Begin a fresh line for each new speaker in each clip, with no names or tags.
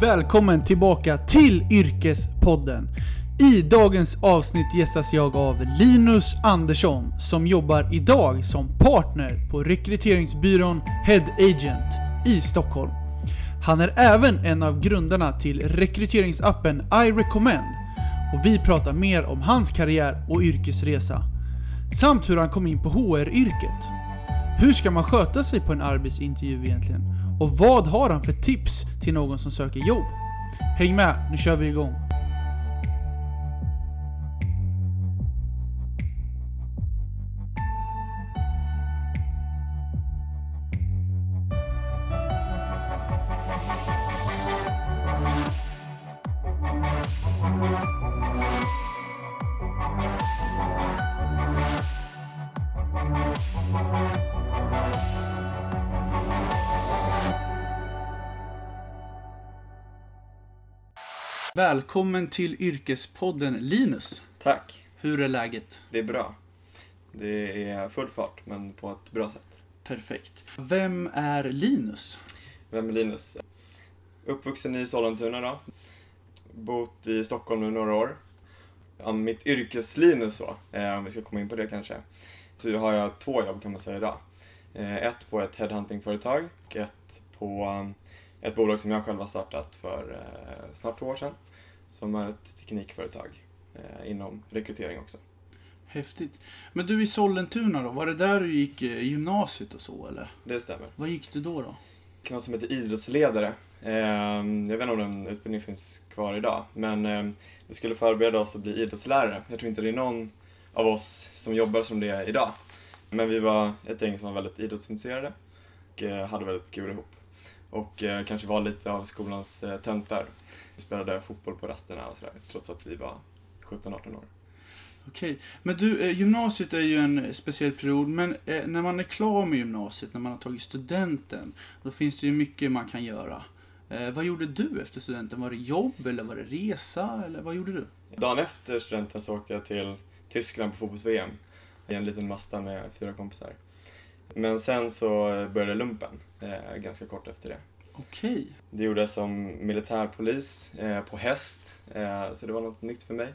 Välkommen tillbaka till Yrkespodden. I dagens avsnitt gästas jag av Linus Andersson som jobbar idag som partner på rekryteringsbyrån Head Agent i Stockholm. Han är även en av grundarna till rekryteringsappen I Recommend och vi pratar mer om hans karriär och yrkesresa. Samt hur han kom in på HR-yrket. Hur ska man sköta sig på en arbetsintervju egentligen? Och vad har han för tips till någon som söker jobb? Häng med, nu kör vi igång! Välkommen till Yrkespodden Linus.
Tack.
Hur är läget?
Det är bra. Det är full fart, men på ett bra sätt.
Perfekt. Vem är Linus?
Vem är Linus? Uppvuxen i Sollentuna då. Bott i Stockholm nu några år. Ja, mitt yrkesliv nu så, eh, om vi ska komma in på det kanske. Så har jag två jobb kan man säga idag. Eh, Ett på ett headhuntingföretag och ett på eh, ett bolag som jag själv har startat för snart två år sedan. Som är ett teknikföretag eh, inom rekrytering också.
Häftigt. Men du i Sollentuna då, var det där du gick eh, gymnasiet och så eller?
Det stämmer.
Vad gick du då då?
något som heter idrottsledare. Eh, jag vet inte om den utbildningen finns kvar idag, men eh, vi skulle förbereda oss att bli idrottslärare. Jag tror inte det är någon av oss som jobbar som det är idag. Men vi var ett gäng som var väldigt idrottsintresserade och eh, hade väldigt kul ihop. Och eh, kanske var lite av skolans töntar. Vi spelade fotboll på rasterna och sådär, trots att vi var 17-18 år.
Okej. Men du, eh, gymnasiet är ju en speciell period, men eh, när man är klar med gymnasiet, när man har tagit studenten, då finns det ju mycket man kan göra. Eh, vad gjorde du efter studenten? Var det jobb eller var det resa? Eller vad gjorde du?
Dagen efter studenten så åkte jag till Tyskland på fotbolls-VM i en liten Mazda med fyra kompisar. Men sen så började lumpen ganska kort efter det.
Okej.
Det gjorde jag som militärpolis eh, på häst, eh, så det var något nytt för mig.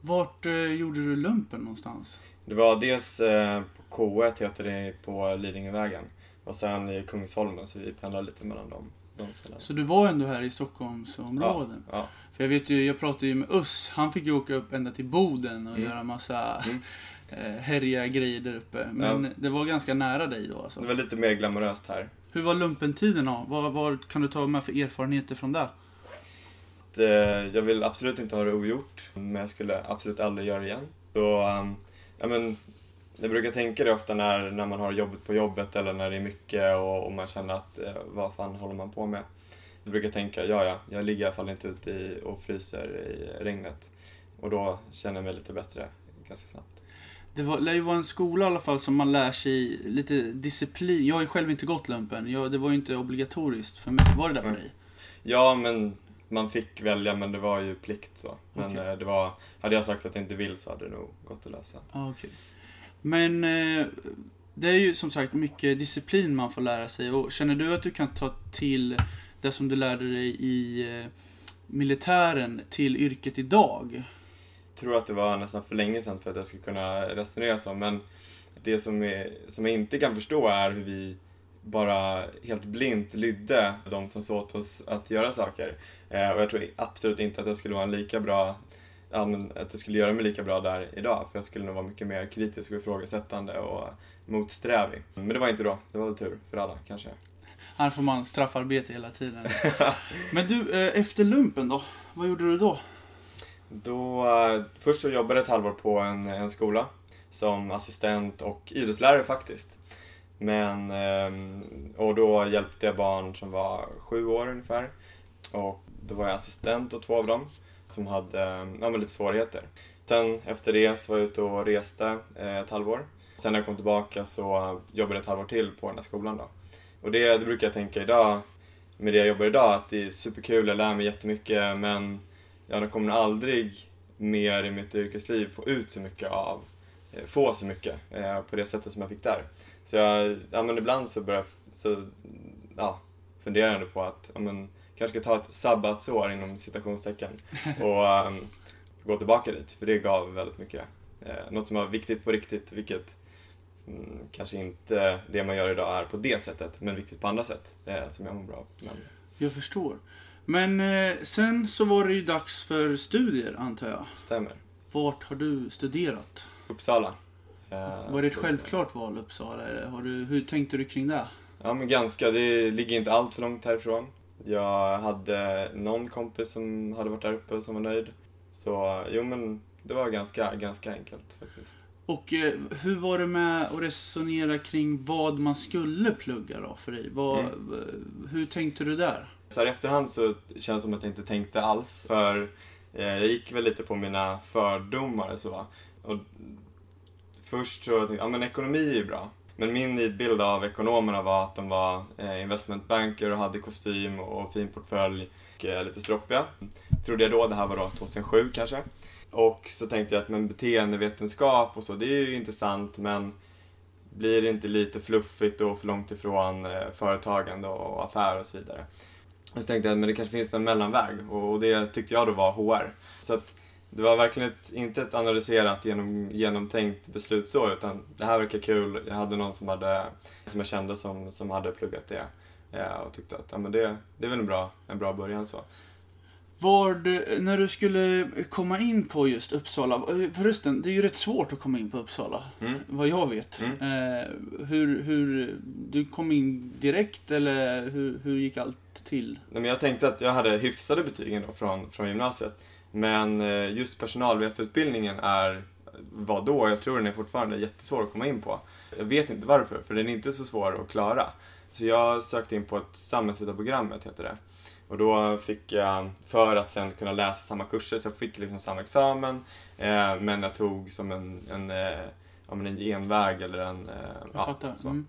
Vart eh, gjorde du lumpen någonstans?
Det var dels eh, på K1 heter det på Lidingövägen och sen i Kungsholmen så vi pendlade lite mellan dem. De.
Så du var ändå här i Stockholmsområden?
ja.
För jag vet ju, jag pratade ju med Us, han fick ju åka upp ända till Boden och
Mm.
göra massa
Mm.
eh, härliga grejer där uppe. Men
Ja.
det var ganska nära dig då alltså.
Det var lite mer glamoröst här.
Hur var lumpentiden då? Vad, vad kan du ta med för erfarenheter från det?
Eh, jag vill absolut inte ha det ogjort, men jag skulle absolut aldrig göra det igen. Så, ehm, ja men, jag brukar tänka det ofta när, när man har jobbet på jobbet eller när det är mycket och, och man känner att eh, vad fan håller man på med? Jag brukar tänka, ja ja, jag ligger i alla fall inte ute i, och fryser i regnet. Och då känner jag mig lite bättre ganska snabbt.
Det var, lär ju vara en skola i alla fall som man lär sig lite disciplin. Jag har ju själv inte gått lumpen. Jag, det var ju inte obligatoriskt för mig. Var det där för
Mm.
dig?
Ja, men man fick välja, men det var ju plikt så. Men
Okej.
eh, det var, hade jag sagt att jag inte vill så hade det nog gått att lösa.
Ja, okej. Men eh, det är ju som sagt mycket disciplin man får lära sig. Och känner du att du kan ta till det som du lärde dig i eh, militären till yrket idag?
Tror att det var nästan för länge sedan för att jag skulle kunna resonera så, men det som, är, som jag inte kan förstå är hur vi bara helt blint lydde de som sa åt oss att göra saker. Eh, och jag tror absolut inte att jag skulle vara en lika bra ja, men att jag skulle göra mig lika bra där idag, för jag skulle nog vara mycket mer kritisk och ifrågasättande och motsträvig. Men det var inte då, det var väl tur för alla kanske.
Här får man straffarbete hela tiden. Men du, eh, efter lumpen då? Vad gjorde du då?
Då, eh, först så jobbade jag ett halvår på en, en skola som assistent och idrottslärare faktiskt. Men, ehm, och då hjälpte jag barn som var sju år ungefär. Och då var jag assistent åt två av dem som hade ja, lite svårigheter. Sen efter det så var jag ute och reste eh, ett halvår. Sen när jag kom tillbaka så jobbade jag ett halvår till på den här skolan då. Och det, det brukar jag tänka idag, med det jag jobbar idag, att det är superkul, jag lär mig jättemycket men jag kommer aldrig mer i mitt yrkesliv få ut så mycket av, eh, få så mycket eh, på det sättet som jag fick där. Så jag, ja men ibland så börjar så, ja, funderar jag på att, ja men kanske ska ta ett sabbatsår inom citationstecken och um, gå tillbaka dit, för det gav väldigt mycket. Eh, något som var viktigt på riktigt, vilket mm, kanske inte det man gör idag är på det sättet, men viktigt på andra sätt, eh, som jag mår bra av. Men,
Jag förstår. Men eh, sen så var det ju dags för studier, antar jag.
stämmer.
Vart har du studerat?
Uppsala. Eh,
Var det ett självklart val, Uppsala? Eller har du, hur tänkte du kring det?
Ja men ganska, det ligger inte allt för långt härifrån. Jag hade någon kompis som hade varit där uppe och som var nöjd. Så jo men det var ganska, ganska enkelt faktiskt.
Och eh, hur var det med att resonera kring vad man skulle plugga då för dig? Vad,
Mm.
Hur tänkte du där?
Så här i efterhand så känns det som att jag inte tänkte alls. För eh, jag gick väl lite på mina fördomar så. Och först så tänkte jag, ja men ekonomi är ju bra. Men min nidbild av ekonomerna var att de var eh, investmentbanker och hade kostym och fin portfölj och eh, lite stroppiga. Trodde jag då, det här var då 2007 kanske. Och så tänkte jag att men beteendevetenskap och så, det är ju intressant men blir det inte lite fluffigt och för långt ifrån företagande och affär och så vidare. Och så tänkte jag att men det kanske finns en mellanväg och det tyckte jag då var HR. Så att det var verkligen ett, inte ett analyserat, genom, genomtänkt beslut så, utan det här verkar kul. Jag hade någon som, hade, som jag kände som, som hade pluggat det eh, och tyckte att ja, men det, det är väl en bra, en bra början så.
Var du, när du skulle komma in på just Uppsala, eh, förresten, det är ju rätt svårt att komma in på Uppsala,
Mm.
vad jag vet.
Mm.
Eh, hur, hur, du kom in direkt eller hur, hur gick allt till?
Nej, men jag tänkte att jag hade hyfsade betygen då från, från gymnasiet. Men eh, just personalvetarutbildningen är, vad då, jag tror den är fortfarande jättesvår att komma in på. Jag vet inte varför, för den är inte så svår att klara. Så jag sökte in på ett samhällsvetarprogrammet, heter det. Och då fick jag, för att sen kunna läsa samma kurser, så jag fick liksom samma examen. Eh, men jag tog som en, en, eh, ja, men en genväg eller en... Eh,
Jag
ja,
fattar.
så.
Mm.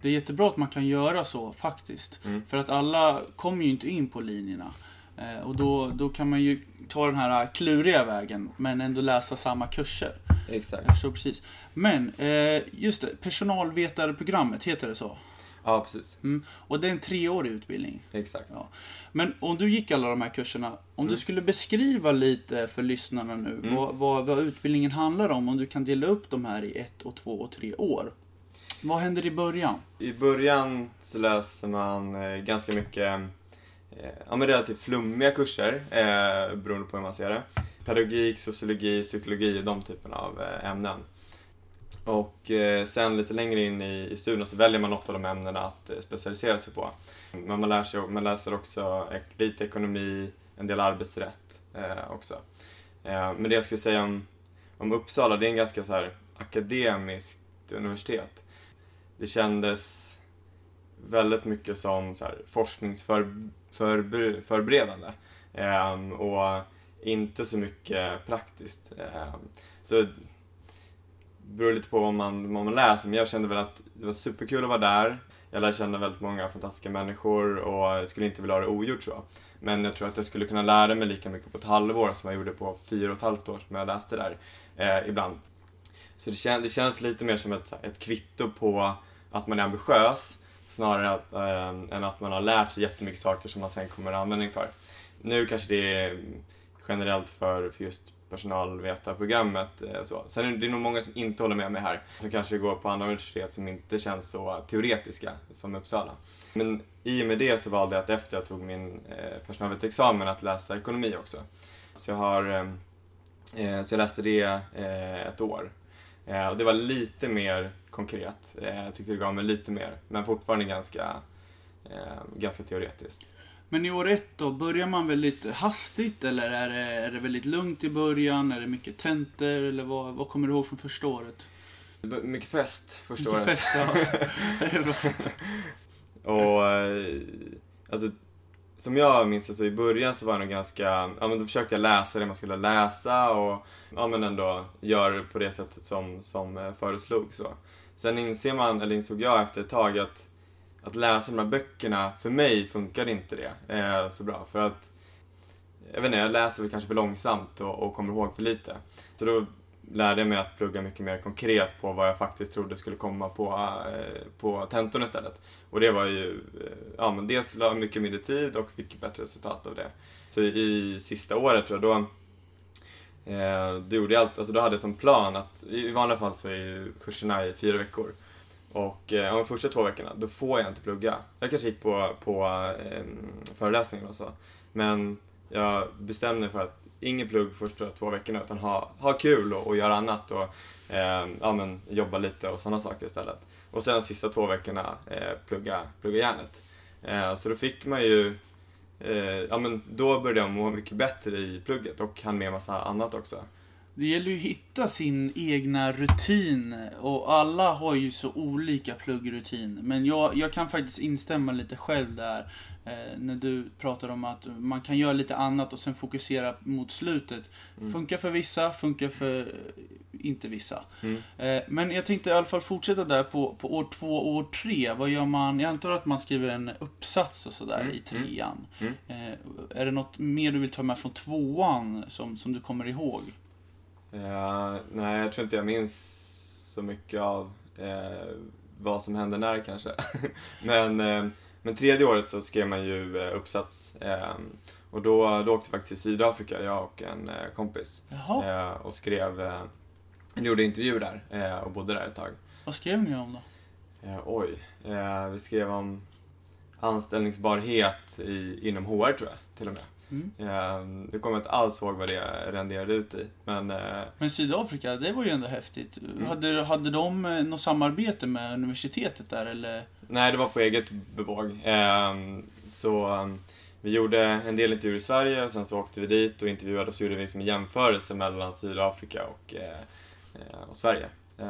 Det är jättebra att man kan göra så faktiskt.
Mm.
För att alla kommer ju inte in på linjerna. Eh, och då, då kan man ju ta den här kluriga vägen men ändå läsa samma kurser.
Exakt.
Jag precis. Men, eh, just det, personalvetarprogrammet, heter det så?
Ja, precis.
Och det är en treårig utbildning.
Exakt.
Men om du gick alla de här kurserna, om du
Mm.
skulle beskriva lite för lyssnarna nu
Mm.
vad, vad, vad utbildningen handlar om, om du kan dela upp de här i ett, och två och tre år. Vad händer i början?
I början så läser man eh, ganska mycket eh, ja, men relativt flummiga kurser, eh, beroende på hur man ser det. Pedagogik, sociologi, psykologi, de typerna av eh, ämnen. Och eh, sen lite längre in i, i studierna så väljer man något av de ämnena att eh, specialisera sig på. Men man, lär sig, man läser också ek- lite ekonomi, en del arbetsrätt eh, också. Eh, men det jag skulle säga om, om Uppsala, det är en ganska så här akademiskt universitet. Det kändes väldigt mycket som så här, forskningsförberedande eh, och inte så mycket praktiskt. Eh. Så beror lite på vad man, vad man läser, men jag kände väl att det var superkul att vara där. Jag lärde känna väldigt många fantastiska människor och jag skulle inte vilja ha det ogjort så. Men jag tror att jag skulle kunna lära mig lika mycket på ett halvår som jag gjorde på fyra och ett halvt år som jag läste där eh, ibland. Så det, kän, det känns lite mer som ett, ett kvitto på att man är ambitiös snarare att, eh, än att man har lärt sig jättemycket saker som man sen kommer ha användning för. Nu kanske det är generellt för, för just personalvetarprogrammet. Eh, så. Sen är det, nog många som inte håller med mig här, som kanske går på andra universitet som inte känns så teoretiska som Uppsala. Men i och med det så valde jag att efter jag tog min eh, personalvetarexamen att läsa ekonomi också. Så jag har eh, så jag läste det ett år. Och det var lite mer konkret. Jag tyckte det gav mig lite mer, men fortfarande ganska, ganska teoretiskt.
Men i år ett då, börjar man väldigt hastigt eller är det, är det väldigt lugnt i början? Är det mycket tentor eller vad, vad kommer du ihåg från första året?
Mycket fest första
Mycket
året.
fest, ja.
Och eh, alltså, som jag minns det så i början så var jag nog ganska, ja men då försökte jag läsa det man skulle läsa och ja men ändå göra det på det sättet som, som eh, föreslogs så. Sen inser man, eller insåg jag efter ett tag att, att läsa de här böckerna, för mig funkar inte det eh, så bra för att jag vet inte, jag läser väl kanske för långsamt och, och kommer ihåg för lite. Så då lärde jag mig att plugga mycket mer konkret på vad jag faktiskt trodde skulle komma på, eh, på tentorna istället. Och det var ju, eh, ja men dels la jag mycket mindre tid och fick bättre resultat av det. Så i sista året tror jag, då, eh, då gjorde jag allt, alltså då hade jag som plan att, i vanliga fall så är ju kurserna i fyra veckor. Och eh, de första två veckorna, då får jag inte plugga. Jag kanske gick på, på eh, föreläsningar och så. Men jag bestämde mig för att ingen plugg första två veckorna utan ha, ha kul och, och göra annat och eh, ja, men, jobba lite och sådana saker istället. Och sen de sista två veckorna eh, plugga, plugga järnet. Eh, så då fick man ju, eh, ja men då började jag må mycket bättre i plugget och hann med massa annat också.
Det gäller ju att hitta sin egna rutin och alla har ju så olika pluggrutin. Men jag, jag kan faktiskt instämma lite själv där. Eh, när du pratar om att man kan göra lite annat och sen fokusera mot slutet.
Mm.
Funkar för vissa, funkar för eh, inte vissa.
Mm.
Eh, men jag tänkte i alla fall fortsätta där på, på år två och år tre. Vad gör man? Jag antar att man skriver en uppsats och sådär
Mm,
i trean.
mm.
Eh, är det något mer du vill ta med från tvåan som, som du kommer ihåg?
Eh, nej, jag tror inte jag minns så mycket av eh, vad som hände när kanske. men, eh, men tredje året så skrev man ju uppsats. Och då, då åkte vi faktiskt till Sydafrika, jag och en kompis. Och skrev, eh, gjorde intervjuer där och bodde där ett tag.
vad skrev ni om då?
Oj, vi skrev om anställningsbarhet i, inom HR tror jag till och med.
Mm.
Eh, nu kommer jag inte alls ihåg vad det renderade ut i. Men eh,
Men Sydafrika, det var ju ändå häftigt.
Mm.
Hade, hade de eh, något samarbete med universitetet där eller?
Nej, det var på eget bevåg. Ehm, så ehm, vi gjorde en del intervjuer i Sverige och sen så åkte vi dit och intervjuade och så gjorde vi liksom en jämförelse mellan Sydafrika och, eh, eh, och Sverige. Ehm,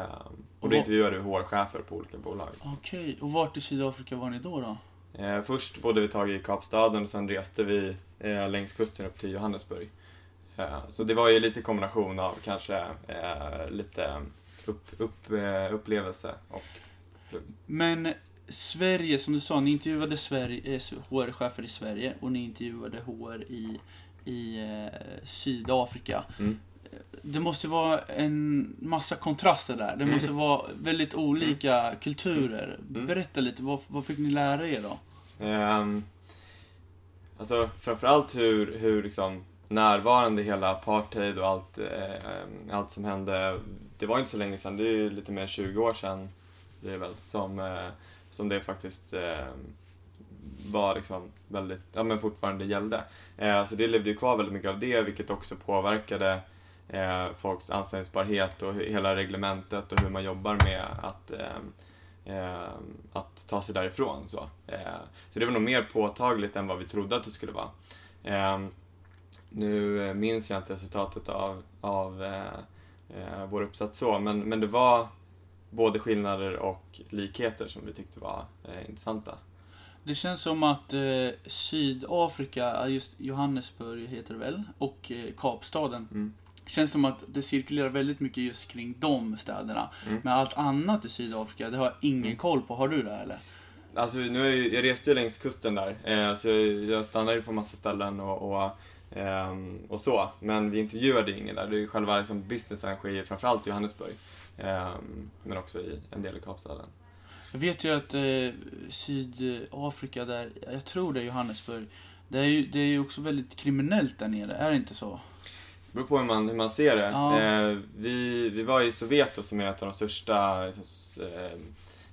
och då intervjuade vi HR-chefer på olika bolag.
Okej, och vart i Sydafrika var ni då? då?
Eh, först bodde vi ett tag i Kapstaden och sen reste vi eh, längs kusten upp till Johannesburg. Eh, så det var ju lite kombination av kanske eh, lite upp, upp, eh, upplevelse och
Men Sverige, som du sa, ni intervjuade Sverige, eh, HR-chefer i Sverige och ni intervjuade HR i, i Sydafrika.
Mm.
Det måste vara en massa kontraster där. Det måste vara väldigt olika kulturer.
Mm.
Berätta lite, vad, vad fick ni lära er då?
Ehm, alltså framförallt hur, hur liksom närvarande hela apartheid och allt, eh, allt som hände. Det var inte så länge sedan, det är lite mer än 20 år sedan det är väl, som, eh, som det faktiskt eh, var liksom väldigt, ja men fortfarande gällde. Eh, så det levde ju kvar väldigt mycket av det vilket också påverkade eh, folks anställningsbarhet och he- hela reglementet och hur man jobbar med att eh, eh, att ta sig därifrån. Så. Eh, så det var nog mer påtagligt än vad vi trodde att det skulle vara. Eh, nu minns jag inte resultatet av, av eh, vår uppsats så, men, men det var både skillnader och likheter som vi tyckte var eh, intressanta.
Det känns som att eh, Sydafrika, just Johannesburg heter det väl, och eh, Kapstaden.
Mm.
Känns som att det cirkulerar väldigt mycket just kring de städerna.
Mm.
Men allt annat i Sydafrika, det har jag ingen
Mm.
koll på. Har du det eller?
Alltså, nu är jag, jag reste ju längs kusten där, eh, så jag, stannade ju på massa ställen och, och, ehm, och så. Men vi intervjuade ingen där. Det är ju själva liksom, businessen sker ju framförallt i Johannesburg. Ehm, men också i en del i Kapstaden.
Jag vet ju att eh, Sydafrika där, jag tror det är Johannesburg, det är, ju, det är ju också väldigt kriminellt där nere, är det inte så?
Beror på hur man, hur man ser det.
Ja.
Eh, vi, vi var i Soweto som är ett av de största liksom, eh,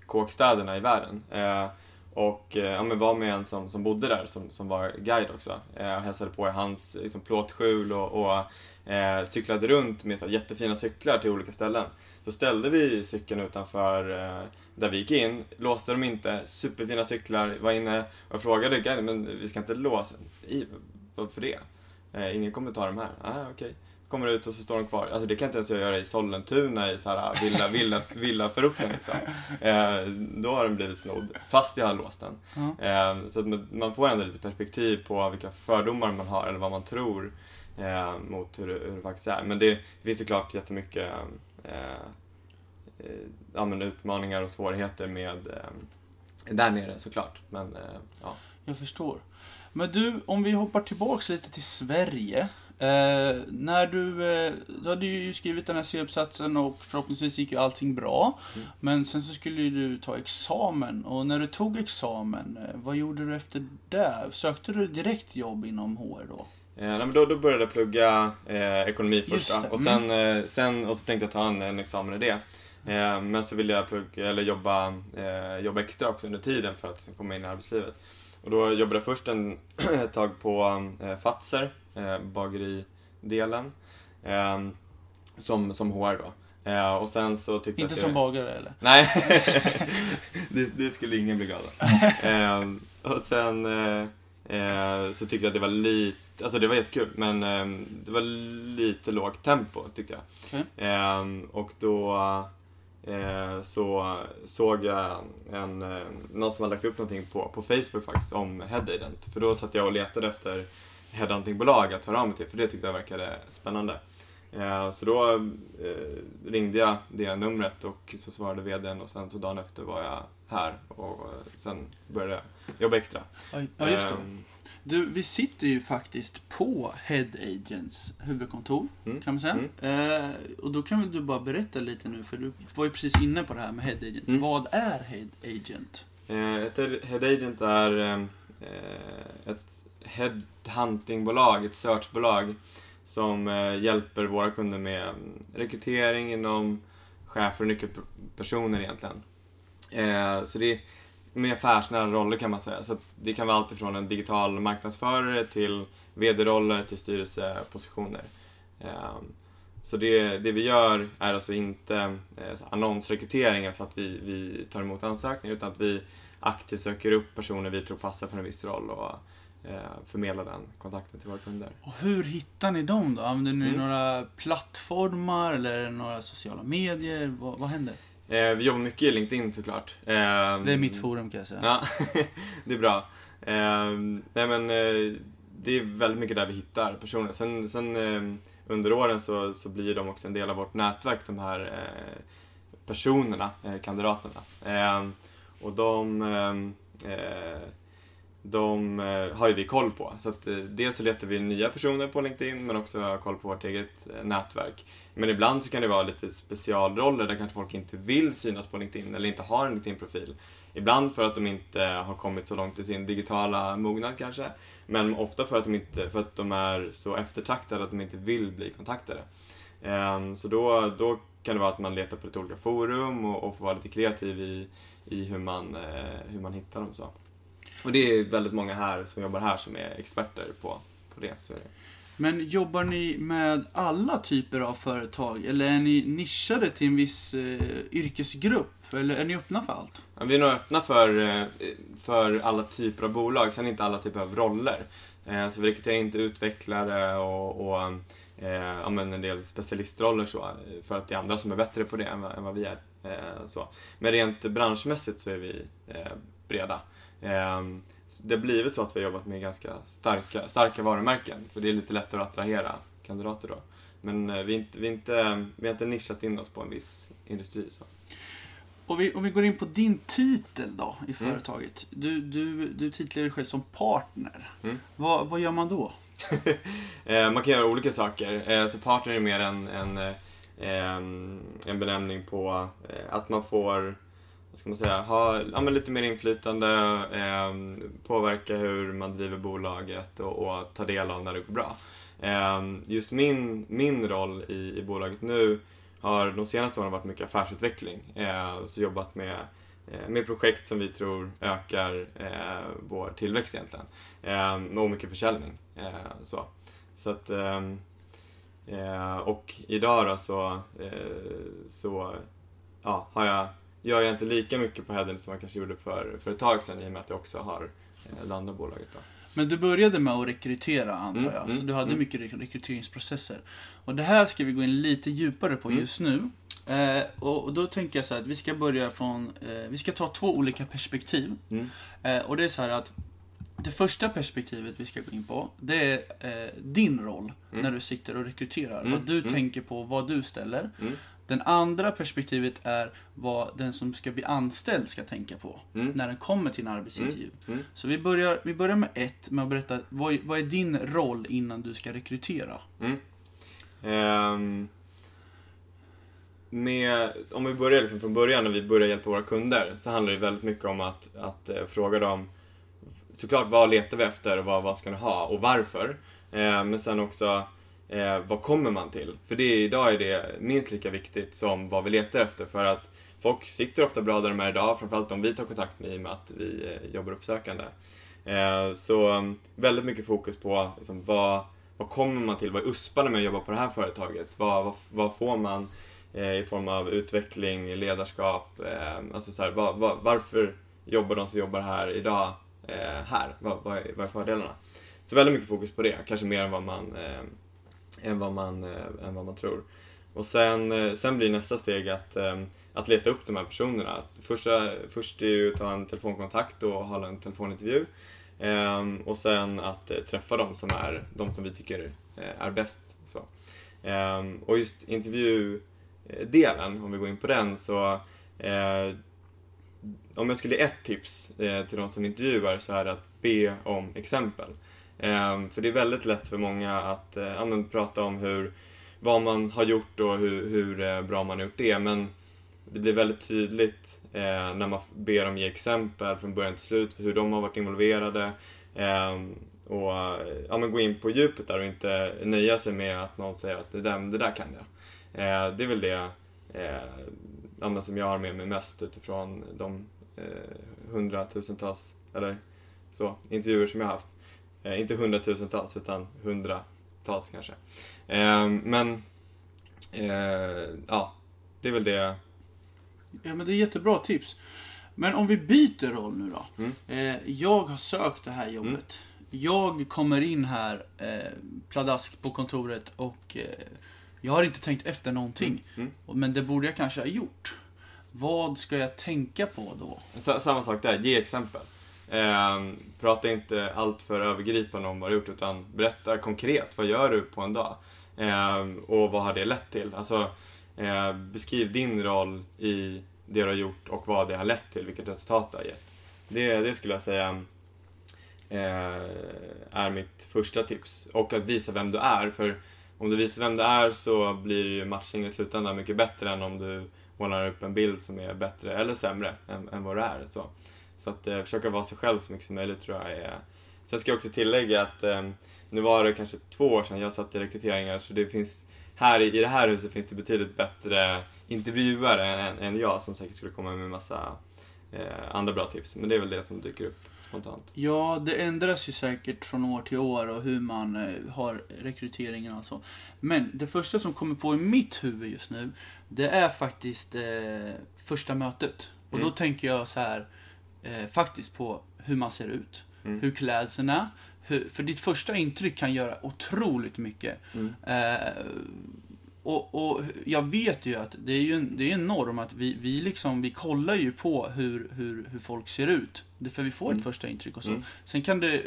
kåkstäderna i världen. Eh, och eh, ja, men var med en som, som bodde där, som, som var guide också. Eh, och hälsade på i hans liksom, plåtskjul och, och eh, cyklade runt med så här, jättefina cyklar till olika ställen. Så ställde vi cykeln utanför eh, där vi gick in, låste dem inte, superfina cyklar, var inne och frågade guiden, men vi ska inte låsa? I, varför det? Eh, ingen kommer ta de här. Ah, okej. Kommer ut och så står de kvar. Alltså det kan inte ens jag göra i Sollentuna i så här villa, villa, villaförorten liksom. Eh, då har den blivit snodd, fast jag har låst den. Eh, så att man- får ändå lite perspektiv på vilka fördomar man har eller vad man tror eh, mot hur det, hur det faktiskt är. Men det finns såklart jättemycket eh, eh, utmaningar och svårigheter med eh, där nere såklart. Men eh, ja.
Jag förstår. Men du, om vi hoppar tillbaks lite till Sverige. Eh, när du, eh, du hade ju skrivit den här C-uppsatsen och förhoppningsvis gick ju allting bra.
Mm.
Men sen så skulle ju du ta examen och när du tog examen, eh, vad gjorde du efter det? Sökte du direkt jobb inom HR då?
Eh, nej, men då, då började jag plugga eh, ekonomi först och
mm.
sen, eh, sen och så tänkte jag ta en, en examen i det. Eh, men så ville jag plugga, eller jobba, jobba extra också under tiden för att liksom komma in i arbetslivet. Och då jobbade jag först en, ett tag på eh, Fatser, eh, bageridelen, eh, som, som HR då. Eh, och sen så tyckte jag
Inte
att
som
jag,
bagare eller?
Nej, det, det skulle ingen bli glad av. Ehm, och sen eh, eh, så tyckte jag att det var lite, alltså det var jättekul, men eh, det var lite lågt tempo tyckte jag.
Okej.
Ehm, och då eh, så såg jag en, eh, någon som hade lagt upp någonting på, på Facebook faktiskt om Headagent. För då satt jag och letade efter headhuntingbolag att höra av mig till, för det tyckte jag verkade spännande. Eh, Så då eh, ringde jag det numret och så svarade vdn och sen så dagen efter var jag här och eh, sen började jag jobba extra.
Ja, just det. Du, vi sitter ju faktiskt på Head Agents huvudkontor,
Mm,
kan man säga. Eh, och då kan väl du bara berätta lite nu, för du var ju precis inne på det här med Head Agent.
Mm.
Vad är Head Agent?
Eh, Ett head agent är eh, ett headhuntingbolag, ett searchbolag som eh, hjälper våra kunder med mm, rekrytering inom chefer och nyckelpersoner egentligen. Eh, Så det är med affärsnära roller kan man säga. Så det kan vara allt ifrån en digital marknadsförare till VD-roller till styrelsepositioner. Eh, Så det, det vi gör är alltså inte eh, så annonsrekrytering, alltså att vi, vi tar emot ansökningar, utan att vi aktivt söker upp personer vi tror passar för en viss roll och eh, förmedlar den kontakten till våra kunder.
Och hur hittar ni dem då? Använder ni
Mm.
några plattformar eller några sociala medier? Vad, vad händer?
Eh, vi jobbar mycket i LinkedIn såklart. Eh,
Det är mitt forum kan jag säga.
Ja, det är bra. Eh, nej men eh, det är väldigt mycket där vi hittar personer. Sen, sen eh, under åren så, så blir de också en del av vårt nätverk, de här personerna, kandidaterna. Eh, och de, de eh, har ju vi koll på. Så att, eh, dels så letar vi nya personer på LinkedIn men också har koll på vårt eget eh, nätverk. Men ibland så kan det vara lite specialroller där kanske folk inte vill synas på LinkedIn eller inte har en LinkedIn-profil. Ibland för att de inte har kommit så långt i sin digitala mognad kanske. Men ofta för att de, inte, för att de är så eftertraktade att de inte vill bli kontaktade. Ehm, så då, då kan det vara att man letar på lite olika forum och, och får vara lite kreativ i, i hur, man, hur man hittar dem. Så. Och det är väldigt många här som jobbar här som är experter på, på det. Så är det.
Men jobbar ni med alla typer av företag? Eller är ni nischade till en viss eh, yrkesgrupp? Eller är ni öppna för allt?
Ja, Vi är nog öppna för, eh, för alla typer av bolag, sen inte alla typer av roller. Eh, Så vi rekryterar inte utvecklare och, och eh, en del specialistroller så, för att det är andra som är bättre på det än vad, än vad vi är. Eh, Så. Men rent branschmässigt så är vi eh, breda. Eh, så Det har blivit så att vi har jobbat med ganska starka, starka varumärken, för det är lite lättare att attrahera kandidater då. Men eh, vi, inte, vi, inte, vi har inte nischat in oss på en viss industri. Så.
Och vi, om vi går in på din titel då i företaget. Du, du, du titlar dig själv som partner.
Mm.
Vad, vad gör man då?
Eh, man kan göra olika saker. Eh, så partner är mer en, en, en benämning på att man får vad ska man säga, ha ja, men lite mer inflytande, eh, påverka hur man driver bolaget och, och ta del av när det går bra. Eh, just min, min roll i, i bolaget nu har de senaste åren varit mycket affärsutveckling. Eh, så jobbat med, eh, med projekt som vi tror ökar eh, vår tillväxt egentligen. Eh, och mycket försäljning. Eh, så. Så att, ehm, eh, och idag då så, eh, så ja, har jag, gör jag inte lika mycket på Hedden som jag kanske gjorde för, för ett tag sedan i och med att jag också har eh, det andra bolaget. Då.
Men du började med att rekrytera antar
Mm,
jag.
mm,
så du hade
mm.
mycket rek- rekryteringsprocesser. Och det här ska vi gå in lite djupare på
Mm.
just nu. Eh, och, då tänker jag så här att vi ska börja från, eh, vi ska ta två olika perspektiv.
Mm.
Eh, och det är så här att det första perspektivet vi ska gå in på, det är eh, din roll
Mm.
när du sitter och rekryterar. Vad du tänker på, vad du ställer.
Mm.
Den andra perspektivet är vad den som ska bli anställd ska tänka på
Mm.
när den kommer till en arbetsintervju.
Mm.
Så vi börjar, vi börjar med ett, med att berätta vad, vad är din roll innan du ska rekrytera?
Mm. Ehm, med, om vi börjar liksom från början när vi börjar hjälpa våra kunder så handlar det väldigt mycket om att, att eh, fråga dem såklart vad letar vi efter och vad, vad ska ni ha och varför. Eh, men sen också eh, vad kommer man till? För det, idag är det minst lika viktigt som vad vi letar efter för att folk sitter ofta bra där de är idag, framförallt om vi tar kontakt med i och med att vi eh, jobbar uppsökande. Eh, så mm, väldigt mycket fokus på liksom, vad, vad kommer man till? Vad är USParna med att jobba på det här företaget? Vad, vad, vad får man eh, i form av utveckling, ledarskap? Eh, alltså så här, vad, vad, varför jobbar de som jobbar här idag eh, här? Vad, vad, är, vad är fördelarna? Så väldigt mycket fokus på det, kanske mer än vad man, eh, än vad man, eh, än vad man tror. Och sen, eh, sen blir nästa steg att, eh, att leta upp de här personerna. Första, först är ju att ta en telefonkontakt och hålla en telefonintervju. Ehm, och sen att träffa de som är de som vi tycker är bäst. Så. Ehm, och just intervjudelen, om vi går in på den, så om jag skulle ge ett tips till de som intervjuar så är det att be om exempel. Ehm, för det är väldigt lätt för många att eh, ja, men prata om hur, vad man har gjort och hur, hur bra man har gjort det, men det blir väldigt tydligt eh, när man ber dem ge exempel från början till slut, för hur de har varit involverade. Ehm, eh, och ja, men gå in på djupet där och inte nöja sig med att någon säger att det där, det där kan jag. Eh, det är väl det eh, som jag har med mig mest utifrån de eh, hundratusentals, eller så, intervjuer som jag har haft. Eh, inte hundratusentals, utan hundratals kanske. Eh, men, ja, det är väl det
Ja, men det är jättebra tips. Men om vi byter roll nu då.
Mm.
Eh, jag har sökt det här jobbet. Jag kommer in här eh, pladask på kontoret och eh, jag har inte tänkt efter någonting.
Mm.
Men det borde jag kanske ha gjort. Vad ska jag tänka på då?
Samma sak där, ge exempel. Eh, prata inte allt för övergripande om vad du har gjort utan berätta konkret, vad gör du på en dag? Eh, och vad har det lett till? Alltså, eh, beskriv din roll i det du har gjort och vad det har lett till, vilket resultat det har gett. Det, det skulle jag säga eh, är mitt första tips. Och att visa vem du är, för om du visar vem du är så blir ju matchningen i slutändan mycket bättre än om du målar upp en bild som är bättre eller sämre än, än vad du är. Så, så att eh, försöka vara sig själv så mycket som möjligt tror jag är... Sen ska jag också tillägga att eh, nu var det kanske två år sedan jag satt i rekryteringar så det finns här i, i det här huset finns det betydligt bättre intervjuare än, än jag som säkert skulle komma med massa eh, andra bra tips. Men det är väl det som dyker upp spontant.
Ja, det ändras ju säkert från år till år och hur man eh, har rekryteringen och så. Men det första som kommer på i mitt huvud just nu, det är faktiskt eh, första mötet. Och då
Mm.
tänker jag så här, eh, faktiskt på hur man ser ut,
Mm.
hur klädseln är. Hur, för ditt första intryck kan göra otroligt mycket.
Mm.
Eh, och, och jag vet ju att det är ju en, det är en norm att vi, vi, liksom, vi kollar ju på hur, hur, hur folk ser ut. För vi får
Mm.
ett första intryck och så.
Mm.
Sen, kan det,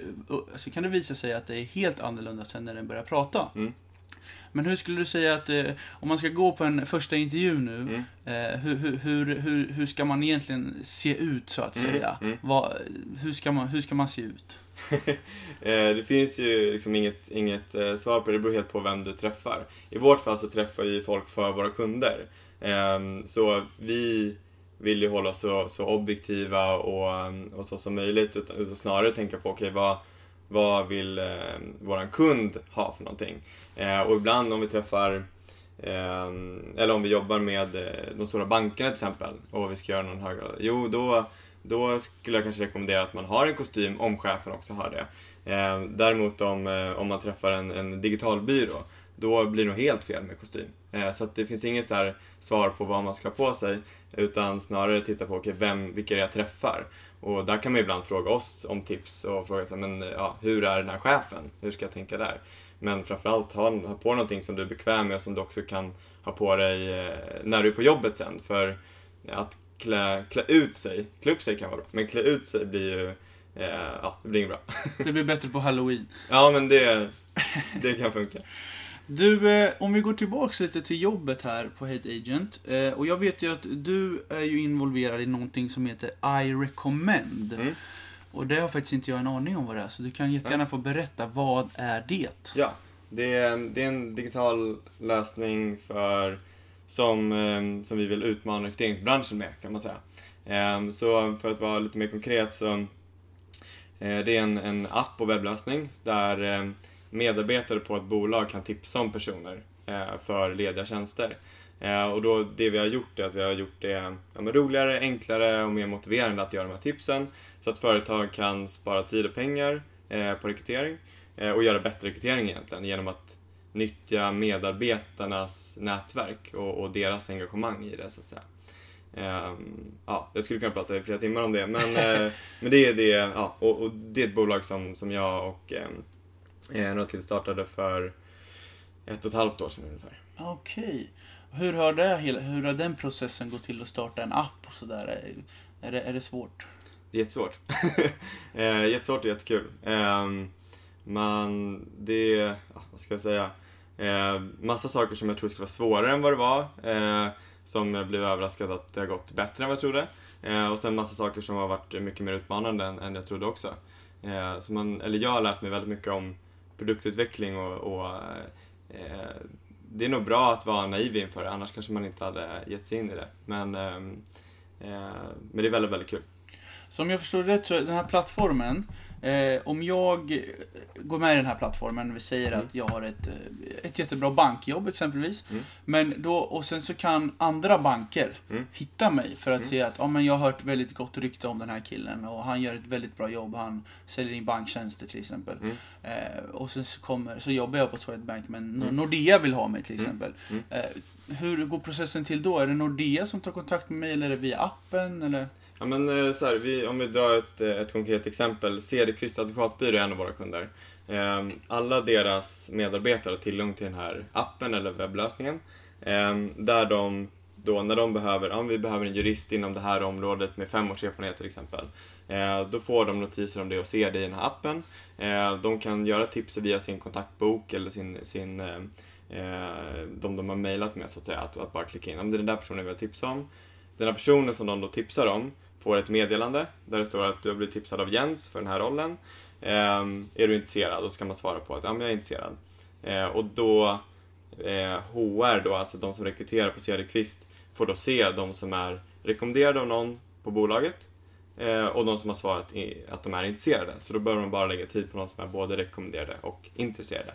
sen kan det visa sig att det är helt annorlunda sen när den börjar prata.
Mm.
Men hur skulle du säga att eh, om man ska gå på en första intervju nu,
Mm.
eh, hur, hur, hur, hur, ska man egentligen se ut så att
Mm,
säga?
mm.
Vad, hur, ska man, hur ska man se ut?
Eh, det finns ju liksom inget, inget eh, svar på det, det beror helt på vem du träffar. I vårt fall så träffar vi folk för våra kunder. Ehm, så vi vill ju hålla oss så, så objektiva och, och så som möjligt. Utan, utan snarare tänka på, okej vad, vad vill eh, våran kund ha för någonting? Eh, och ibland om vi träffar eh, eller om vi jobbar med eh, de stora bankerna till exempel och vi ska göra någon högre, jo då då skulle jag kanske rekommendera att man har en kostym om chefen också har det. Eh, däremot om, eh, om man träffar en, en digital byrå, då blir det nog helt fel med kostym. Eh, så det finns inget så svar på vad man ska ha på sig, utan snarare titta på okay, vem, vilka jag träffar. Och där kan man ibland fråga oss om tips och fråga så här, men, ja, hur är den här chefen? Hur ska jag tänka där? Men framförallt ha, ha på någonting som du är bekväm med och som du också kan ha på dig eh, när du är på jobbet sen. För att klä, klä ut sig, klä upp sig kan vara bra, men klä ut sig blir ju, eh, ja, det blir inget bra.
Det blir bättre på halloween.
Ja, men det, det kan funka.
Du, eh, om vi går tillbaks lite till jobbet här på Head Agent. Eh, och jag vet ju att du är ju involverad i någonting som heter I recommend.
Mm.
Och det har faktiskt inte jag en aning om vad det är, så du kan jättegärna få berätta, vad är det?
Ja, det är, en- det är en digital lösning för, som, eh, som vi vill utmana rekryteringsbranschen med kan man säga. Eh, Så för att vara lite mer konkret så eh, det är en, en app och webblösning där eh, medarbetare på ett bolag kan tipsa om personer eh, för lediga tjänster. Eh, Och då, det vi har gjort är att vi har gjort det ja, roligare, enklare och mer motiverande att göra de här tipsen så att företag kan spara tid och pengar eh, på rekrytering eh, och göra bättre rekrytering egentligen genom att nyttja medarbetarnas nätverk och, och deras engagemang i det så att säga. Ehm, ja, jag skulle kunna prata i flera timmar om det men, eh, men det är det, ja, och, och det är ett bolag som, som jag och ehm, eh, till startade för ett och ett halvt år sedan ungefär.
Okej. Hur har, det, hur har den processen gått till att starta en app och sådär? Är, är, det, är det svårt?
Det är jättesvårt. eh, jättesvårt och jättekul. Eh, man, det, ja, vad ska jag säga? Eh, massa saker som jag tror skulle vara svårare än vad det var. Eh, som jag blev överraskad att det har gått bättre än vad jag trodde. Och sen massa saker som har varit mycket mer utmanande än, än jag trodde också. Så man, eller jag har lärt mig väldigt mycket om produktutveckling och, och eh, det är nog bra att vara naiv inför det, annars kanske man inte hade gett sig in i det. Men, ehm, eh, men det är väldigt, väldigt kul.
Om jag förstår rätt så den här plattformen, eh, om jag går med i den här plattformen, vi säger
Mm.
att jag har ett, eh, ett jättebra bankjobb exempelvis,
Mm.
men då, och sen så kan andra banker
Mm.
hitta mig för att
Mm.
se att ja, men jag har hört väldigt gott rykte om den här killen och han gör ett väldigt bra jobb, han säljer in banktjänster till exempel.
Mm.
Eh, och sen så, kommer, så jobbar jag på Swedbank men
Mm.
Nordea vill ha mig till exempel. Eh, hur går processen till då? Är det Nordea som tar kontakt med mig eller är det via appen? Eller?
Ja men eh, så här, vi, om vi drar ett, eh, ett konkret exempel. Cederqvist advokatbyrå är en av våra kunder. Ehm, alla deras medarbetare har tillgång till den här appen eller webblösningen. Ehm, där de då när de behöver, om vi behöver en jurist inom det här området med fem års erfarenhet till exempel. Eh, då får de notiser om det och ser det i den här appen. De kan göra tips via sin kontaktbok eller sin, sin de de har mejlat med så att säga. Att, att bara klicka in, om det är den där personen vi har tipsat om. Den här personen som de då tipsar om får ett meddelande där det står att du har blivit tipsad av Jens för den här rollen. Eh, är du intresserad? Och så kan man svara på att ja, men jag är intresserad. Eh, och då eh, HR då, alltså de som rekryterar på Cederqvist, får då se de som är rekommenderade av någon på bolaget eh, och de som har svarat i, att de är intresserade. Så då behöver man bara lägga tid på de som är både rekommenderade och intresserade.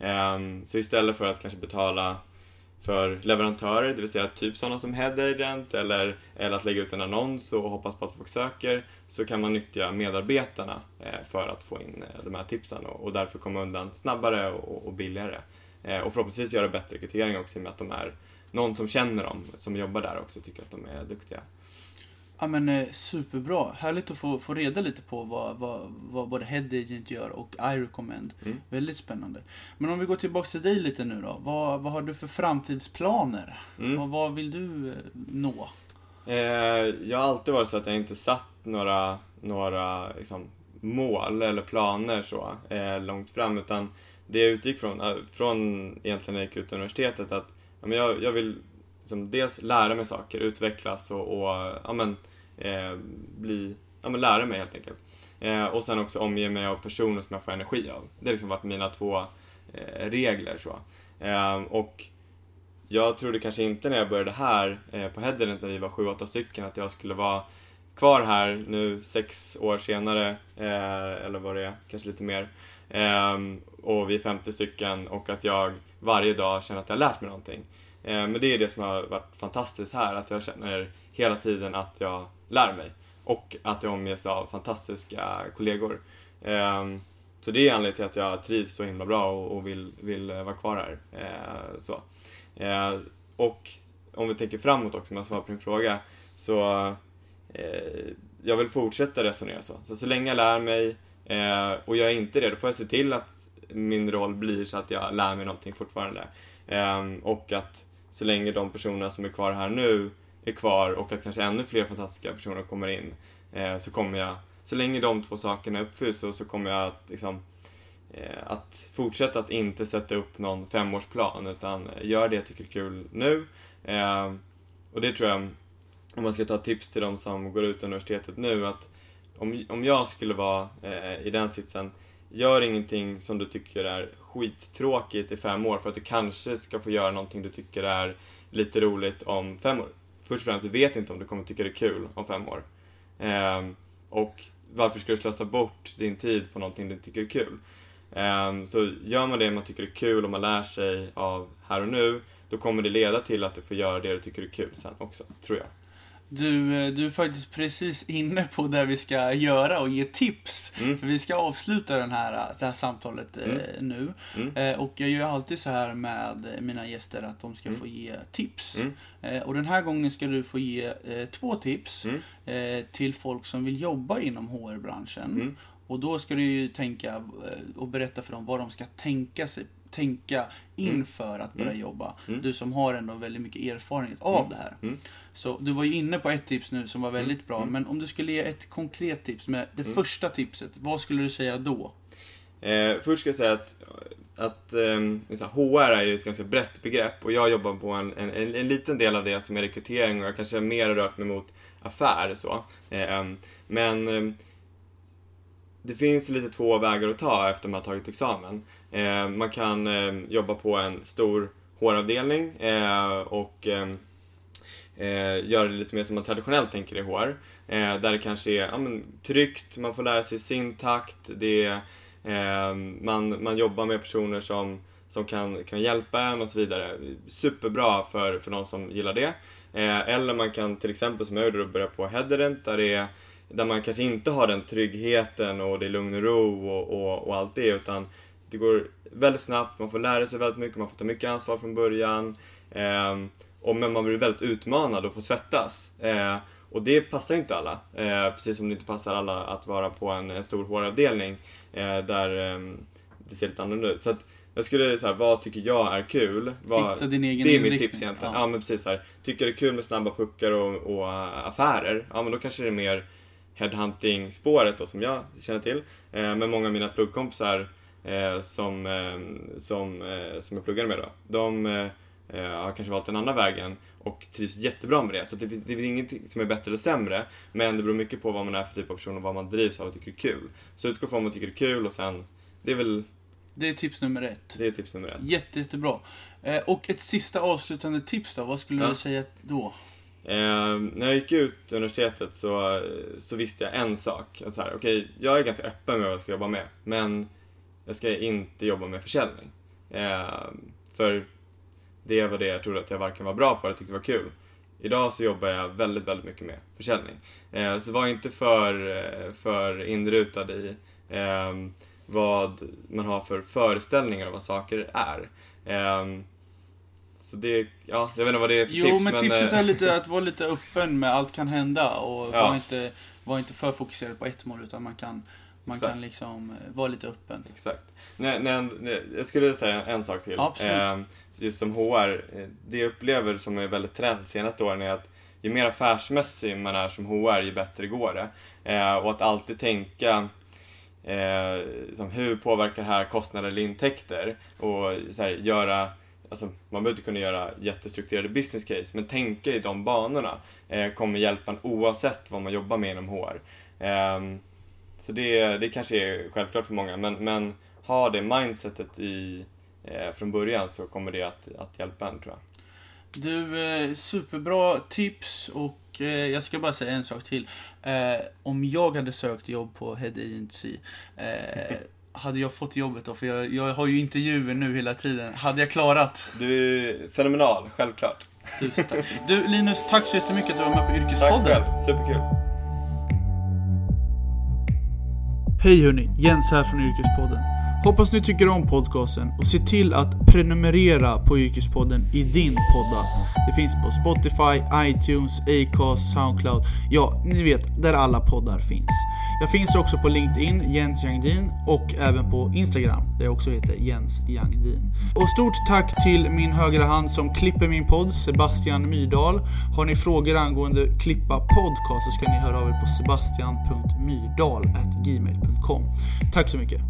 Ehm, så istället för att kanske betala för leverantörer, det vill säga typ sådana som Head Agent eller, eller att lägga ut en annons och hoppas på att folk söker, så kan man nyttja medarbetarna eh, för att få in eh, de här tipsen och, och därför komma undan snabbare och, och billigare. Eh, och förhoppningsvis göra bättre rekrytering också i och med att de är någon som känner dem, som jobbar där också, tycker att de är duktiga.
Ja men eh, superbra. Härligt att få, få reda lite på vad, vad, vad både Head Agent gör och I recommend.
Mm.
Väldigt spännande. Men om vi går tillbaka till dig lite nu då. Vad, vad har du för framtidsplaner?
Mm.
Och vad vill du eh, nå?
Eh, jag har alltid varit så att jag inte satt några, några liksom, mål eller planer så eh, långt fram utan det jag utgick från, eh, från egentligen när jag gick ut universitetet att ja, men jag, jag vill liksom, dels lära mig saker, utvecklas och, och ja, men, eh, bli, ja, men lära mig helt enkelt. Eh, och sen också omge mig av personer som jag får energi av. Det har liksom varit mina två eh, regler. Så. Eh, och jag trodde kanske inte när jag började här eh, på Headernet när vi var sju, åtta stycken att jag skulle vara kvar här nu sex år senare, eh, eller vad det är, kanske lite mer. Eh, och vi är 50 stycken och att jag varje dag känner att jag har lärt mig någonting. Eh, men det är det som har varit fantastiskt här, att jag känner hela tiden att jag lär mig. Och att jag omges av fantastiska kollegor. Ehm, så det är anledningen till att jag trivs så himla bra och, vill, vill eh, vara kvar här. Eh, så. Eh, och om vi tänker framåt också, om jag svarar på din fråga, så jag vill fortsätta resonera så. Så så länge jag lär mig eh, och jag är inte det, då får jag se till att min roll blir så att jag lär mig någonting fortfarande. Eh, och att så länge de personerna som är kvar här nu är kvar och att kanske ännu fler fantastiska personer kommer in, eh, så kommer jag, så länge de två sakerna uppfylls så, så kommer jag att liksom, eh, att fortsätta att inte sätta upp någon femårsplan utan gör det jag tycker är kul nu. Eh, och det tror jag, om man ska ta tips till de som går ut universitetet nu, att om, om jag skulle vara eh, i den sitsen, gör ingenting som du tycker är skittråkigt i fem år för att du kanske ska få göra någonting du tycker är lite roligt om fem år. Först och främst, du vet inte om du kommer tycka det är kul om fem år. Eh, och varför ska du slösa bort din tid på någonting du tycker är kul? Eh, så gör man det man tycker är kul och man lär sig av här och nu, då kommer det leda till att du får göra det du tycker är kul sen också, tror jag.
Du, eh, du är faktiskt precis inne på det vi ska göra och ge tips.
Mm.
För vi ska avsluta den här, det här samtalet eh,
Mm.
nu.
Mm.
Eh, och jag gör alltid så här med mina gäster att de ska
Mm.
få ge tips.
Mm.
Eh, och den här gången ska du få ge eh, två tips
Mm.
eh, till folk som vill jobba inom HR-branschen. Och då ska du ju tänka eh, och berätta för dem vad de ska tänka sig tänka inför att börja
Mm.
jobba.
Mm.
Du som har ändå väldigt mycket erfarenhet av
Mm.
det här.
Mm.
Så du var ju inne på ett tips nu som var väldigt bra,
Mm.
men om du skulle ge ett konkret tips med det
Mm.
första tipset, vad skulle du säga då?
Eh, först ska jag säga att, att här, HR är ju ett ganska brett begrepp och jag jobbar på en, en, en, en liten del av det som är rekrytering och jag kanske mer har rört mig mot affär så. Eh, men ehm, det finns lite två vägar att ta efter man har tagit examen. Eh, man kan eh, jobba på en stor håravdelning eh, och eh, eh, göra det lite mer som man traditionellt tänker i HR. Eh, där det kanske är ja, men, tryggt, man får lära sig sin takt, det är, eh, man, man jobbar med personer som, som kan, kan hjälpa en och så vidare. Superbra för, för någon som gillar det. Eh, eller man kan till exempel som jag gjorde börja på Headerent där, det är, där man kanske inte har den tryggheten och det är lugn och ro och, och, och allt det utan det går väldigt snabbt, man får lära sig väldigt mycket, man får ta mycket ansvar från början. Eh, och, men man blir väldigt utmanad och får svettas. Eh, och det passar inte alla. Eh, precis som det inte passar alla att vara på en, en stor HR-avdelning eh, där eh, det ser lite annorlunda ut. Så att jag skulle säga, vad tycker jag är kul? Vad, det är mitt tips egentligen.
Ja.
Ja. men precis så här. Tycker det är kul med snabba puckar och, och äh, affärer, ja men då kanske det är mer headhunting-spåret då som jag känner till. Eh, men många av mina pluggkompisar eh, som, eh, som, eh, som jag pluggade med då, de eh, eh, har kanske valt den andra vägen och trivs jättebra med det. Så det, finns, det finns ingenting som är bättre eller sämre, men det beror mycket på vad man är för typ av person och vad man drivs av och tycker är kul. Så utgå från vad man tycker är kul och sen, det är väl,
Det är tips nummer ett.
det är tips nummer ett.
Jätte, jättebra. Eh, och ett sista avslutande tips då, vad skulle
Ja.
du säga då?
Eh, när jag gick ut universitetet så, så visste jag en sak. Att Så här, okej, jag är ganska öppen med vad jag ska jobba med, men jag ska inte jobba med försäljning. Eh, för det var det jag trodde att jag varken var bra på eller tyckte var kul. Idag så jobbar jag väldigt, väldigt mycket med försäljning. Eh, så var inte för, eh, för inrutad i eh, vad man har för föreställningar om vad saker är. Eh, så det, ja, jag vet inte vad det är för
Jo,
tips
men tipset
eh,
är lite att vara lite öppen med allt kan hända och
Ja.
var, inte, var inte för fokuserad på ett mål utan man kan, man
Exakt.
kan liksom eh, vara lite öppen.
Exakt. Nej, nej, nej, jag skulle säga en sak till.
Absolut.
Eh, just som HR, eh, det jag upplever som är väldigt trend senaste åren är att ju mer affärsmässig man är som HR, ju bättre går det. Eh, och att alltid tänka eh, som hur påverkar det här kostnader eller intäkter? Och så här, göra Alltså, man behöver inte kunna göra jättestrukturerade business case, men tänka i de banorna eh, kommer hjälpa en oavsett vad man jobbar med inom HR. Så det, det kanske är självklart för många, men, men ha det mindsetet i, eh, från början så kommer det att, att hjälpa en tror jag.
Du, eh, superbra tips och eh, jag ska bara säga en sak till. Eh, om jag hade sökt jobb på Head Agency, eh, hade jag fått jobbet då? För jag, jag har ju intervjuer nu hela tiden. Hade jag klarat?
Du är fenomenal, självklart.
Tusen tack. Du Linus, tack så jättemycket att du var med på
Tack
Yrkespodden.
själv, superkul.
Hej hörni, Jens här från Yrkespodden. Hoppas ni tycker om podcasten och se till att prenumerera på Yrkespodden i din podda. Det finns på Spotify, iTunes, Acast, Soundcloud, ja, ni vet, där alla poddar finns. Jag finns också på LinkedIn, Jens Jangdin, och även på Instagram, där jag också heter Jens Jangdin. Och stort tack till min högra hand som klipper min podd, Sebastian Myrdal. Har ni frågor angående klippa podcast så ska ni höra av er på sebastian.myrdal.gmail.com. Tack så mycket.